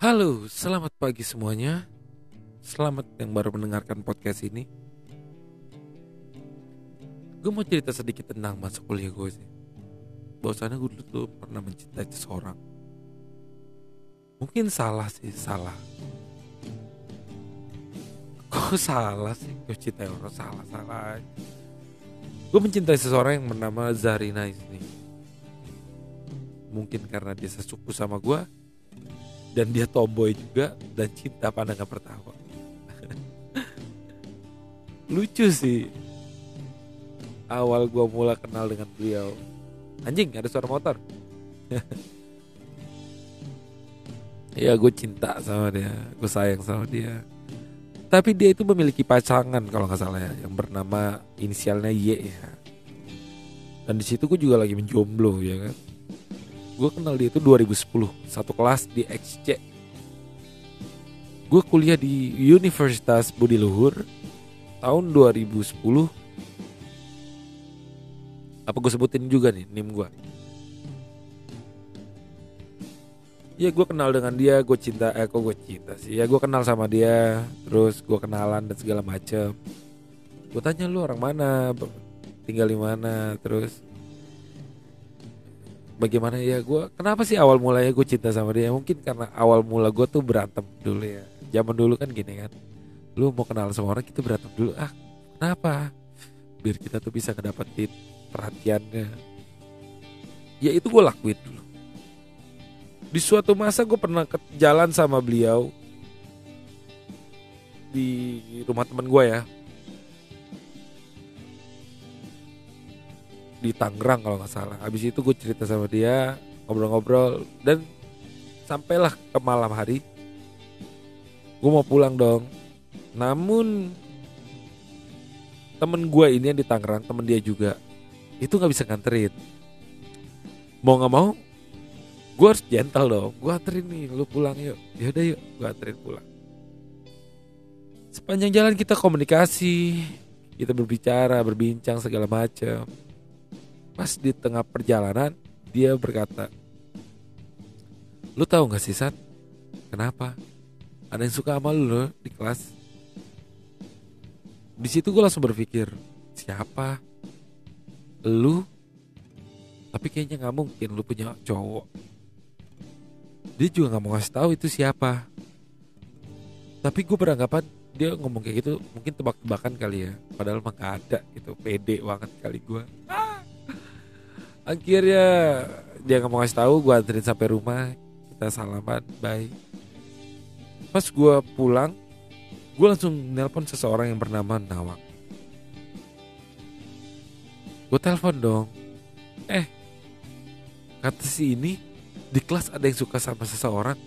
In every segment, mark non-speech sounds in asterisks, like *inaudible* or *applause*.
Halo, selamat pagi semuanya. Selamat yang baru mendengarkan podcast ini. Gue mau cerita sedikit tentang masa kuliah gue sih. Bahwasannya gue dulu tuh pernah mencintai seseorang. Mungkin salah sih, salah. Kok salah sih? Gue cintai orang salah, salah. Gue mencintai seseorang yang bernama Zarina ini. Mungkin karena dia sesuku sama gue, dan dia tomboy juga dan cinta pandangan pertama. *laughs* Lucu sih. Awal gua mulai kenal dengan beliau. Anjing ada suara motor? *laughs* Ya gue cinta sama dia. Gue sayang sama dia. Tapi dia itu memiliki pasangan kalau nggak salah ya yang bernama inisialnya Y ya. Dan di situ gue juga lagi menjomblo ya kan gue kenal dia itu 2010 satu kelas di XC gue kuliah di Universitas Budi Luhur tahun 2010 apa gue sebutin juga nih nim gue ya gue kenal dengan dia gue cinta eh kok gue cinta sih? Ya gue kenal sama dia terus gue kenalan dan segala macem. Gue tanya lu orang mana? Tinggal di mana? Terus bagaimana ya gue kenapa sih awal mulanya gue cinta sama dia? Mungkin karena awal mula gue tuh berantem dulu ya. Zaman dulu kan gini kan lu mau kenal sama orang kita berantem dulu. Ah kenapa? Biar kita tuh bisa ngedapetin perhatiannya. Ya itu gue lakuin dulu. Di suatu masa gue pernah ke jalan sama beliau di rumah temen gue ya di Tangerang kalau nggak salah. Habis itu gue cerita sama dia, ngobrol-ngobrol dan sampailah ke malam hari. Gue mau pulang dong. Namun temen gue ini yang di Tangerang, temen dia juga, itu nggak bisa nganterin. Mau nggak mau, gue harus gentle dong. Gue anterin nih, lu pulang yuk. Yaudah yuk, gue anterin pulang. Sepanjang jalan kita komunikasi, kita berbicara, berbincang segala macam pas di tengah perjalanan dia berkata lu tahu nggak sih Sat? Kenapa? Ada yang suka sama lu di kelas. Di situ gue langsung berpikir siapa? Lu? Tapi kayaknya nggak mungkin lu punya cowok. Dia juga nggak mau ngasih tahu itu siapa. Tapi gue beranggapan dia ngomong kayak gitu mungkin tebak-tebakan kali ya. Padahal mah gak ada gitu pede banget kali gue akhirnya dia nggak mau ngasih tahu gue anterin sampai rumah kita salaman bye. Pas gue pulang gue langsung nelpon seseorang yang bernama Nawang. Gue telepon dong. Eh kata si ini di kelas ada yang suka sama seseorang.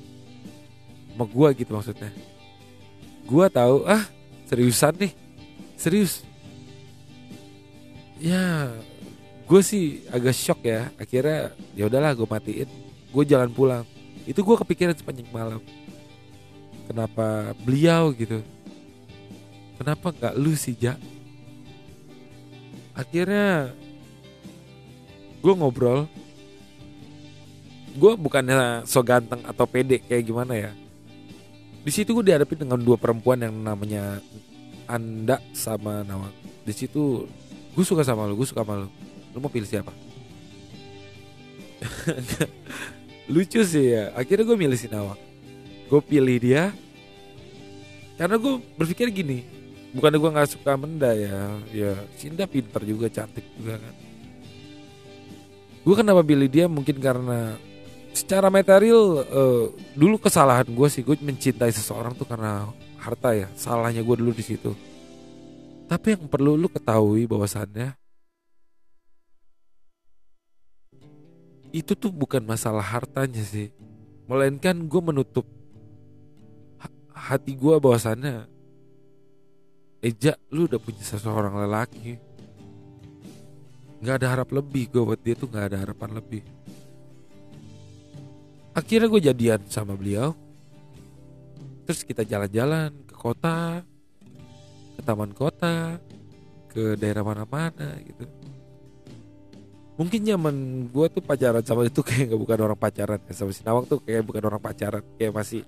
Sama gue gitu maksudnya. Gue tahu ah seriusan nih? Serius? Ya gue sih agak shock ya. Akhirnya ya udahlah gue matiin. Gue jalan pulang. Itu gue kepikiran sepanjang malam. Kenapa beliau gitu? Kenapa nggak lu sih ja? Akhirnya gue ngobrol. Gue bukannya so ganteng atau pede kayak gimana ya. Di situ gue dihadapi dengan dua perempuan yang namanya Anda sama Nawang. Di situ gue suka sama lu gue suka sama lu lu mau pilih siapa? *laughs* Lucu sih ya akhirnya gue milih si Nawang. Gue pilih dia karena gue berpikir gini bukannya gue nggak suka Menda ya ya Sinda pinter juga cantik juga kan. Gue kenapa pilih dia? Mungkin karena secara material uh, dulu kesalahan gue sih gue mencintai seseorang tuh karena harta ya salahnya gue dulu di situ. Tapi yang perlu lu ketahui bahwasannya itu tuh bukan masalah hartanya sih. Melainkan gue menutup hati gue bahwasannya Eja lu udah punya seseorang lelaki. Nggak ada harap lebih gue buat dia tuh nggak ada harapan lebih. Akhirnya gue jadian sama beliau. Terus kita jalan-jalan ke kota ke taman kota ke daerah mana-mana gitu mungkin zaman gue tuh pacaran sama *laughs* itu kayak nggak bukan orang pacaran ya sama si Nawang tuh kayak bukan orang pacaran kayak masih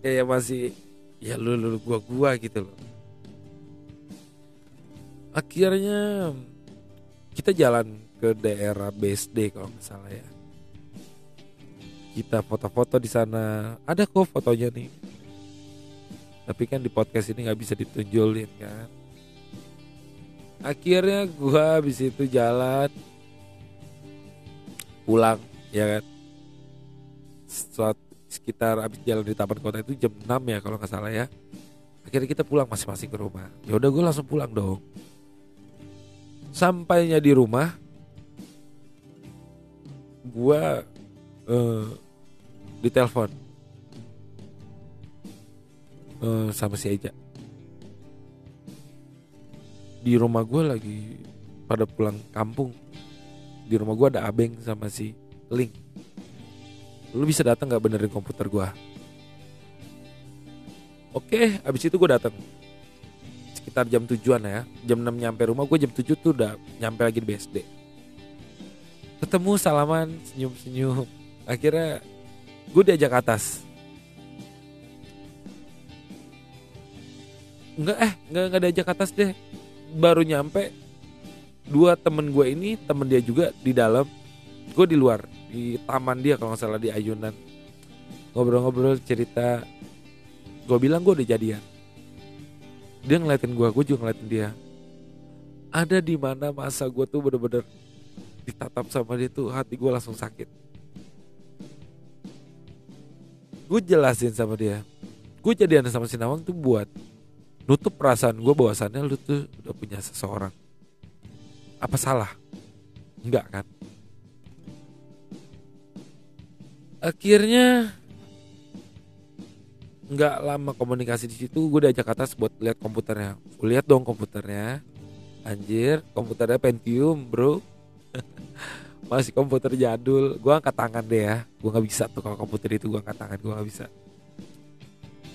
kayak masih ya lu lu gua gua gitu loh. Akhirnya kita jalan ke daerah BSD kalau nggak salah ya. Kita foto-foto di sana. Ada kok fotonya nih. Tapi kan di podcast ini nggak bisa ditunjulin kan. Akhirnya gua habis itu jalan pulang ya kan? Suat, sekitar habis jalan di taman kota itu jam 6 ya kalau nggak salah ya. Akhirnya kita pulang masing-masing ke rumah. Ya udah gue langsung pulang dong. Sampainya di rumah gue uh, ditelepon. Uh, sama si Eja. Di rumah gue lagi pada pulang kampung di rumah gue ada abeng sama si link. Lu bisa datang nggak benerin komputer gue oke abis itu gue datang. Sekitar jam tujuan ya. Jam 6 nyampe rumah gue jam 7 tuh udah nyampe lagi di BSD ketemu salaman senyum senyum akhirnya gue diajak atas. Enggak eh enggak enggak diajak atas deh. Baru nyampe dua temen gue ini temen dia juga di dalam gue di luar di taman dia kalau nggak salah di ayunan. Ngobrol-ngobrol cerita. Gue bilang gue udah jadian. Dia ngeliatin gue gue juga ngeliatin dia. Ada di mana masa gue tuh bener-bener ditatap sama dia tuh hati gue langsung sakit. Gue jelasin sama dia. Gue jadian sama si Nawang tuh buat nutup perasaan gue bahwasannya lu tuh udah punya seseorang apa salah? Enggak kan? Akhirnya nggak lama komunikasi di situ gue diajak atas buat lihat komputernya. Gue lihat dong komputernya. Anjir komputernya Pentium bro. *laughs* Masih komputer jadul. Gue angkat tangan deh ya. Gue nggak bisa tuh kalau komputer itu gue angkat tangan gue nggak bisa.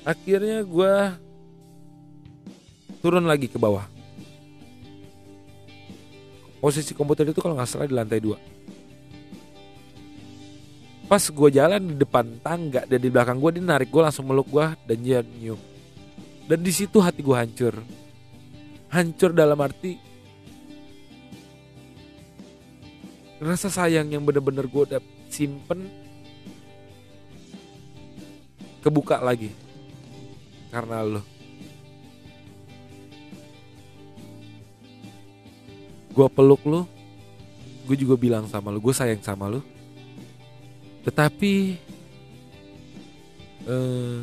Akhirnya gue turun lagi ke bawah posisi komputer itu kalau nggak salah di lantai dua. Pas gue jalan di depan tangga dan di belakang gue dia narik gue langsung meluk gue dan dia nyium. Dan di situ hati gue hancur. Hancur dalam arti rasa sayang yang bener-bener gue udah simpen kebuka lagi. Karena lo gue peluk lu gue juga bilang sama lu gue sayang sama lu. Tetapi eh,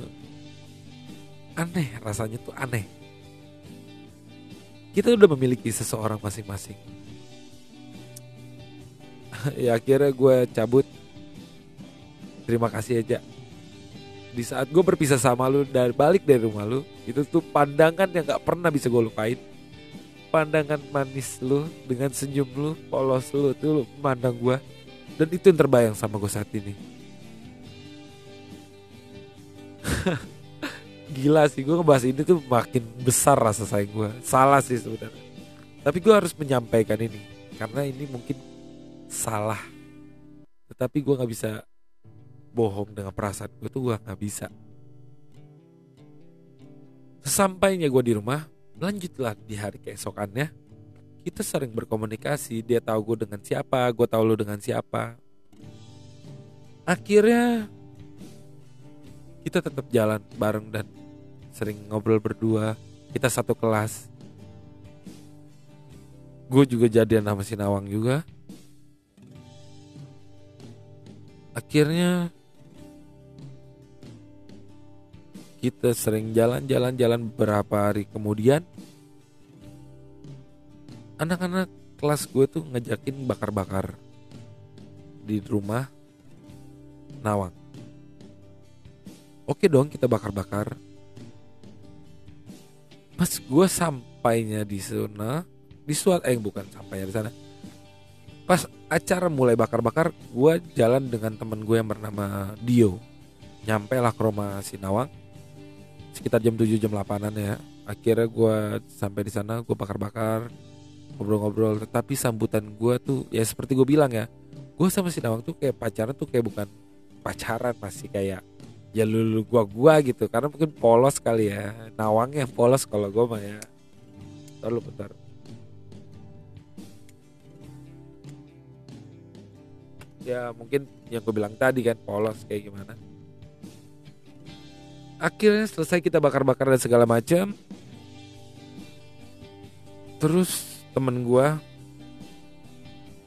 aneh rasanya tuh aneh. Kita udah memiliki seseorang masing-masing. *laughs* Ya akhirnya gue cabut. Terima kasih aja. Di saat gue berpisah sama lu dan balik dari rumah lu itu tuh pandangan yang gak pernah bisa gue lupain pandangan manis lu dengan senyum lu polos lu tuh lu memandang gue dan itu yang terbayang sama gue saat ini. *laughs* Gila sih gue ngebahas ini tuh makin besar rasa sayang gue salah sih sebenarnya. Tapi gue harus menyampaikan ini karena ini mungkin salah. Tetapi gue nggak bisa bohong dengan perasaan gue tuh gue nggak bisa. Sesampainya gue di rumah lanjutlah di hari keesokannya. Kita sering berkomunikasi dia tahu gue dengan siapa gue tahu lo dengan siapa. Akhirnya kita tetap jalan bareng dan sering ngobrol berdua. Kita satu kelas. Gue juga jadian sama si Nawang juga. Akhirnya kita sering jalan-jalan-jalan beberapa hari kemudian anak-anak kelas gue tuh ngajakin bakar-bakar di rumah Nawang. Oke dong kita bakar-bakar. Pas gue sampainya di sana di suat eh bukan sampainya di sana. Pas acara mulai bakar-bakar gue jalan dengan temen gue yang bernama Dio. Nyampe lah ke rumah si Nawang sekitar jam 7 jam 8an ya. Akhirnya gue sampai di sana gue bakar-bakar ngobrol-ngobrol. Tetapi sambutan gue tuh ya seperti gue bilang ya gue sama si Nawang tuh kayak pacaran tuh kayak bukan pacaran masih kayak ya lulu gua gua gitu. Karena mungkin polos kali ya. Nawang yang polos kalau gue mah ya. Lalu bentar. Ya mungkin yang gue bilang tadi kan polos kayak gimana akhirnya selesai kita bakar-bakar dan segala macam. Terus temen gue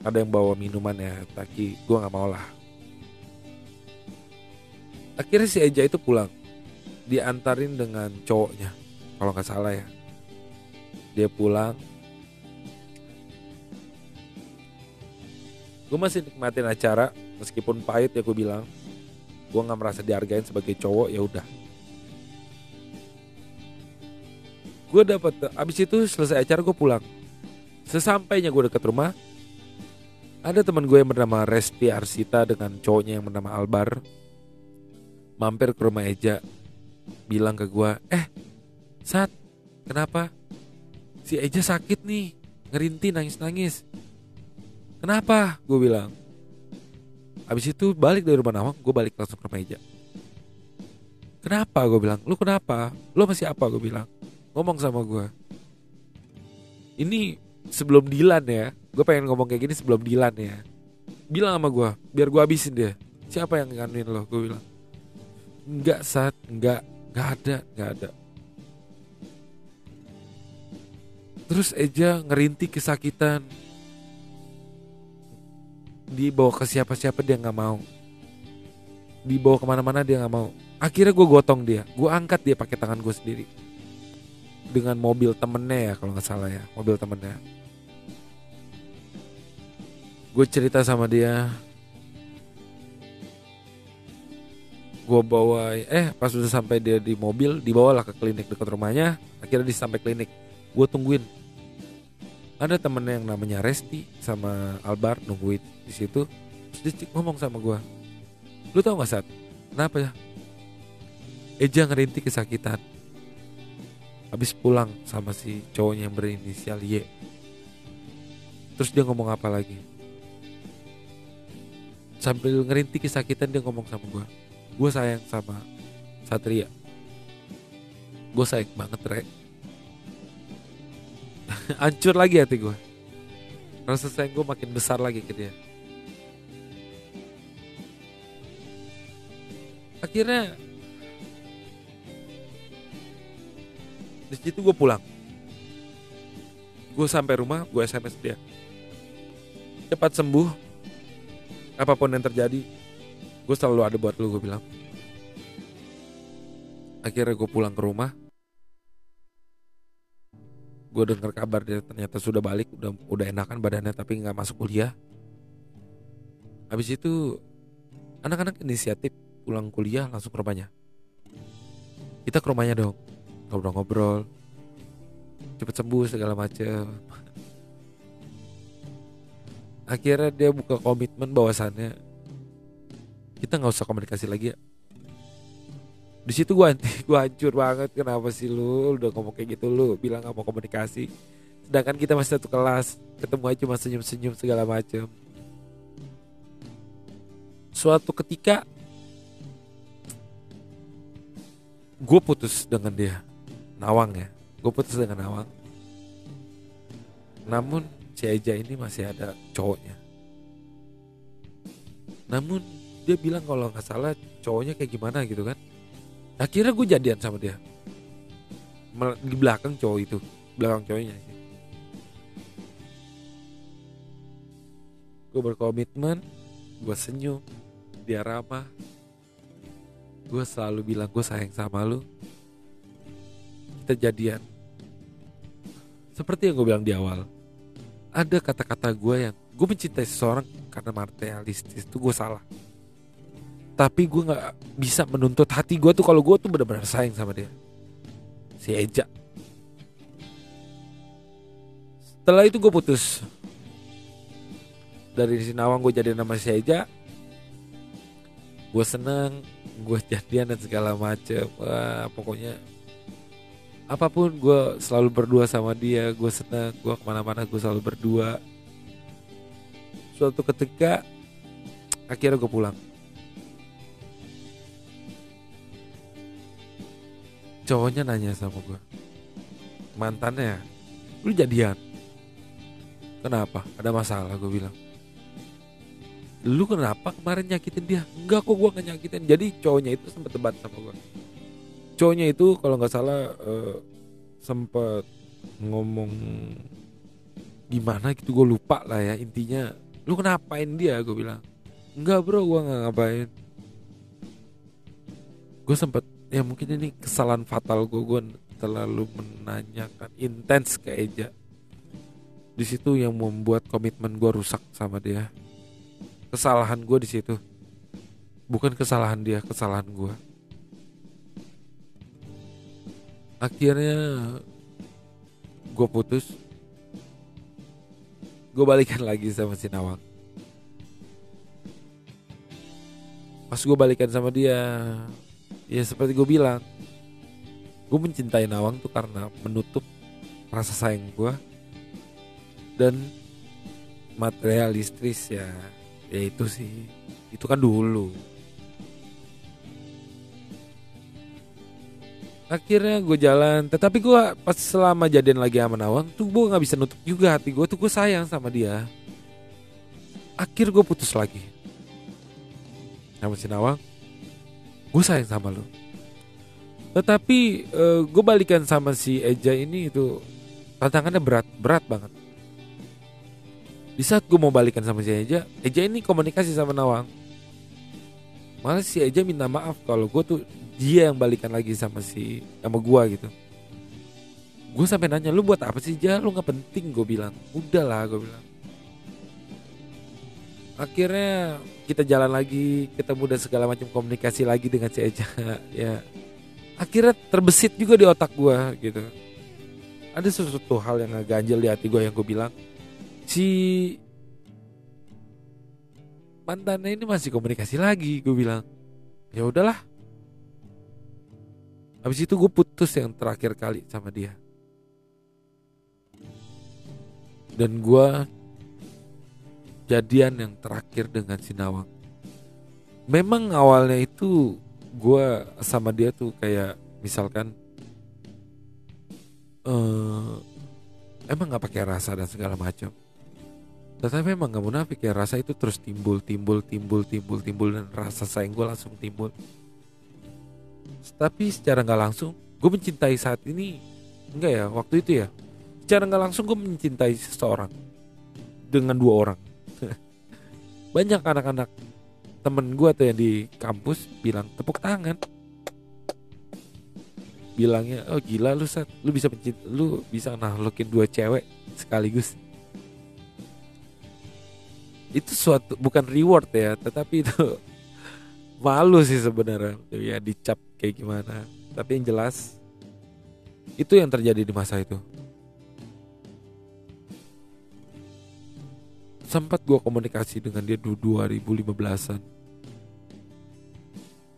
ada yang bawa minuman ya tapi gue nggak mau lah. Akhirnya si Eja itu pulang. Diantarin dengan cowoknya kalau nggak salah ya. Dia pulang. Gue masih nikmatin acara meskipun pahit ya gue bilang. Gue nggak merasa dihargain sebagai cowok ya udah gue dapat abis itu selesai acara gue pulang sesampainya gue dekat rumah ada teman gue yang bernama Resti Arsita dengan cowoknya yang bernama Albar mampir ke rumah Eja bilang ke gue eh saat kenapa si Eja sakit nih ngerinti nangis nangis Kenapa? Gue bilang. Habis itu balik dari rumah Nawang, gue balik langsung ke meja. Kenapa? Gue bilang. Lu kenapa? Lu masih apa? Gue bilang. Ngomong sama gue. Ini sebelum Dilan ya. Gue pengen ngomong kayak gini sebelum Dilan ya. Bilang sama gue, biar gue habisin dia. Siapa yang nganuin lo? Gue bilang. Enggak saat, enggak, enggak ada, enggak ada. Terus Eja ngerintik kesakitan dibawa ke siapa-siapa dia nggak mau dibawa ke mana-mana dia nggak mau akhirnya gue gotong dia gue angkat dia pakai tangan gue sendiri dengan mobil temennya ya kalau nggak salah ya mobil temennya. Gue cerita sama dia. Gue bawa eh pas udah sampai dia di mobil dibawalah ke klinik dekat rumahnya akhirnya dia sampai klinik. Gue tungguin. Ada temen yang namanya Resti sama Albar nungguin di situ. Terus dia ngomong sama gue lu tau gak saat kenapa ya? Eja ngerintik kesakitan habis pulang sama si cowoknya yang berinisial Y. Terus dia ngomong apa lagi? Sambil ngerintik kesakitan dia ngomong sama gue gue sayang sama Satria. Gue sayang banget Rek *laughs* hancur lagi hati gue rasa sayang gue makin besar lagi ke dia. Akhirnya di situ gue pulang. Gue sampai rumah gue sms dia. Cepat sembuh apa pun yang terjadi gue selalu ada buat lu gue bilang. Akhirnya gue pulang ke rumah. Gue dengar kabar dia ternyata sudah balik udah udah enakan badannya tapi nggak masuk kuliah. Habis itu anak-anak inisiatif pulang kuliah langsung ke rumahnya. Kita ke rumahnya dong ngobrol-ngobrol cepet sembuh segala macam akhirnya dia buka komitmen bahwasannya kita nggak usah komunikasi lagi ya. Di situ gue *laughs* gue hancur banget kenapa sih lu? Udah ngomong kayak gitu lu bilang gak mau komunikasi. Sedangkan kita masih satu kelas ketemu aja cuma senyum senyum segala macam suatu ketika gue putus dengan dia Nawang ya? Gue putus dengan Nawang. Namun si Eja ini masih ada cowoknya. Namun dia bilang kalau nggak salah cowoknya kayak gimana gitu kan. Akhirnya gue jadian sama dia. Di belakang cowok itu. Belakang cowoknya gue berkomitmen gue senyum dia ramah. Gue selalu bilang gue sayang sama lu kita jadian seperti yang gue bilang di awal ada kata-kata gue yang gue mencintai seseorang karena materialistis itu gue salah. Tapi gue nggak bisa menuntut hati gue tuh kalau gue tuh benar-benar sayang sama dia. Si Eja. Setelah itu gue putus. Dari Sinawang gue jadi nama si Eja gue seneng gue jadian dan segala macem. Wah, pokoknya apa pun gue selalu berdua sama dia gue senang gue ke mana-mana gue selalu berdua. Suatu ketika akhirnya gue pulang. Cowoknya nanya sama gue mantannya lu jadian? Kenapa? Ada masalah gue bilang. Lu kenapa kemarin nyakitin dia? Enggak kok gue gak nyakitin. Jadi cowoknya itu sempat debat sama gue cowoknya itu kalau nggak salah uh, sempat ngomong gimana gitu gue lupa lah ya intinya. Lu kenapain dia? Gue bilang. Enggak bro gue nggak ngapain. Gue sempat ya mungkin ini kesalahan fatal gue gue terlalu menanyakan intens ke Eja. Di situ yang membuat komitmen gue rusak sama dia. Kesalahan gue di situ. Bukan kesalahan dia kesalahan gue akhirnya gue putus. Gue balikan lagi sama si Nawang. Pas gue balikan sama dia ya seperti gue bilang gue mencintai Nawang tuh karena menutup rasa sayang gue dan materialistis ya ya itu sih. Itu kan dulu akhirnya gue jalan. Tetapi gue pas selama jadian lagi sama Nawang tuh gue nggak bisa nutup juga hati gue tuh gue sayang sama dia. Akhir gue putus lagi. Sama si Nawang. Gue sayang sama lo tetapi uh, gue balikan sama si Eja ini itu tantangannya berat berat banget. Di saat gue mau balikan sama si Eja Eja ini komunikasi sama Nawang malah si Eja minta maaf kalau gue tuh dia yang balikan lagi sama si sama gue gitu. Gue sampai nanya lu buat apa sih Ja? Lu nggak penting gue bilang. Udah lah gue bilang. Akhirnya kita jalan lagi ketemu dan segala macam komunikasi lagi dengan si Eja *laughs* ya. Akhirnya terbesit juga di otak gue gitu. Ada sesuatu hal yang ganjel di hati gue yang gue bilang si mantannya ini masih komunikasi lagi gue bilang ya udahlah habis itu gue putus yang terakhir kali sama dia dan gue jadian yang terakhir dengan Sinawang. Memang awalnya itu gue sama dia tuh kayak misalkan uh, emang nggak pakai rasa dan segala macam. Tetapi memang nggak munafik ya rasa itu terus timbul, timbul, timbul, timbul, timbul dan rasa sayang gue langsung timbul. Tapi secara nggak langsung gue mencintai saat ini enggak ya waktu itu ya. Secara nggak langsung gue mencintai seseorang dengan dua orang *laughs* banyak anak-anak temen gue tuh yang di kampus bilang tepuk tangan bilangnya oh gila lu set lu bisa pencit lu bisa nahlukin dua cewek sekaligus itu suatu bukan reward ya tetapi itu *laughs* malu sih sebenarnya. Ya dicap kayak gimana. Tapi yang jelas itu yang terjadi di masa itu. Sempat gue komunikasi dengan dia di 2015an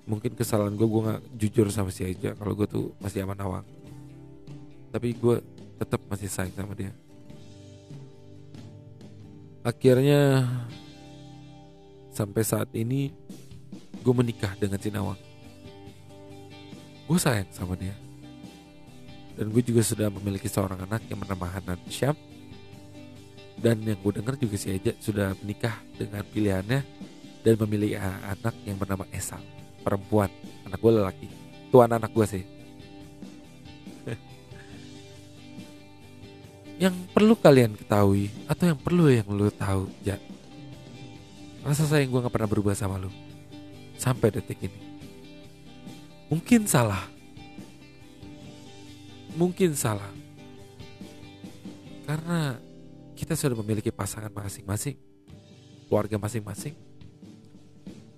mungkin kesalahan gue gue nggak jujur sama si Aja. Kalau gue tuh masih aman awang tapi gue tetap masih sayang sama dia akhirnya sampai saat ini gue menikah dengan si Nawang. Gue sayang sama dia. Dan gue juga sudah memiliki seorang anak yang bernama Hanan Syam. Dan yang gue dengar juga si Eja sudah menikah dengan pilihannya dan memilih anak yang bernama Esa. Perempuan anak gue lelaki. Tuan anak gue sih yang perlu kalian ketahui atau yang perlu yang lu tahu ya rasa sayang gue nggak pernah berubah sama lu sampai detik ini mungkin salah mungkin salah karena kita sudah memiliki pasangan masing-masing, keluarga masing-masing.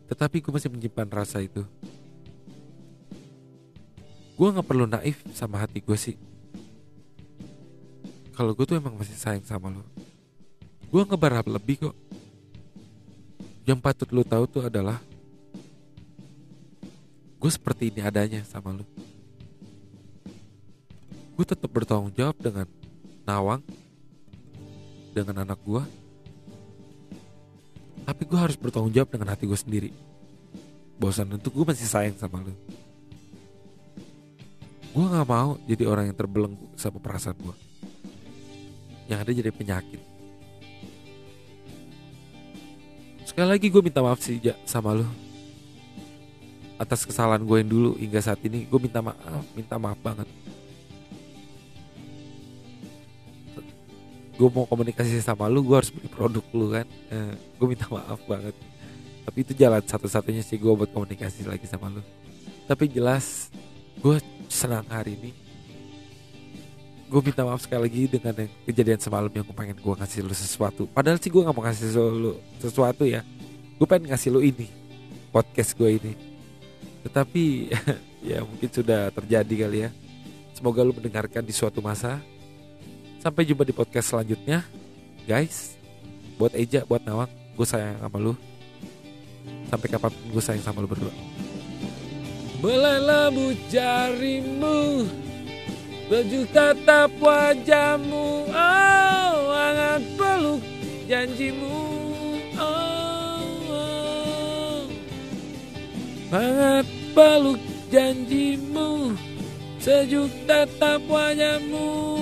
Tetapi gue masih menyimpan rasa itu. Gue gak perlu naif sama hati gue sih. Kalau gue tuh emang masih sayang sama lo. Gue gak berharap lebih kok. Yang patut lo tahu tuh adalah gue seperti ini adanya sama lo. gue tetap bertanggung jawab dengan Nawang dengan anak gue tapi gue harus bertanggung jawab dengan hati gue sendiri bosan untuk gue masih sayang sama lu gue nggak mau jadi orang yang terbelenggu sama perasaan gue yang ada jadi penyakit. Sekali lagi gue minta maaf sih sama lu. Atas kesalahan gue yang dulu hingga saat ini gue minta maaf minta maaf banget. Gue mau komunikasi sama lu gue harus beli produk lu kan? Eh, gue minta maaf banget. Tapi itu jalan satu-satunya sih gue buat komunikasi lagi sama lu. Tapi jelas gue senang hari ini gue minta maaf sekali lagi dengan yang kejadian semalam yang gue pengen gue ngasih lu sesuatu. Padahal sih gue nggak mau ngasih lu sesuatu ya. Gue pengen ngasih lu ini podcast gue ini. Tetapi *laughs* ya mungkin sudah terjadi kali ya. Semoga lu mendengarkan di suatu masa. Sampai jumpa di podcast selanjutnya. Guys buat Eja buat Nawang gue sayang sama lu. Sampai kapan gue sayang sama lu berdua. Labu jarimu Baju tatap wajahmu Oh hangat peluk janjimu oh, oh. Hangat peluk janjimu Sejuk tatap wajahmu